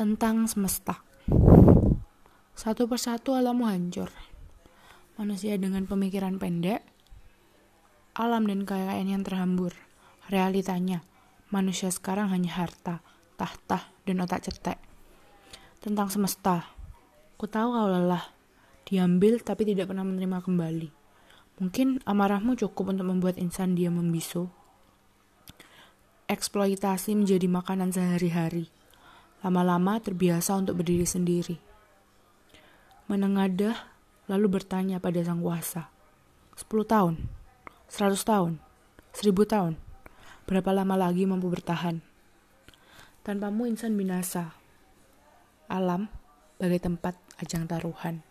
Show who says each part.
Speaker 1: tentang semesta. Satu persatu alammu hancur. Manusia dengan pemikiran pendek, alam dan kekayaan yang terhambur. Realitanya, manusia sekarang hanya harta, tahta, dan otak cetek. Tentang semesta, ku tahu kau lelah, diambil tapi tidak pernah menerima kembali. Mungkin amarahmu cukup untuk membuat insan dia membisu. Eksploitasi menjadi makanan sehari-hari lama-lama terbiasa untuk berdiri sendiri. Menengadah, lalu bertanya pada sang kuasa. Sepuluh tahun, seratus tahun, seribu tahun, berapa lama lagi mampu bertahan? Tanpamu insan binasa. Alam bagai tempat ajang taruhan.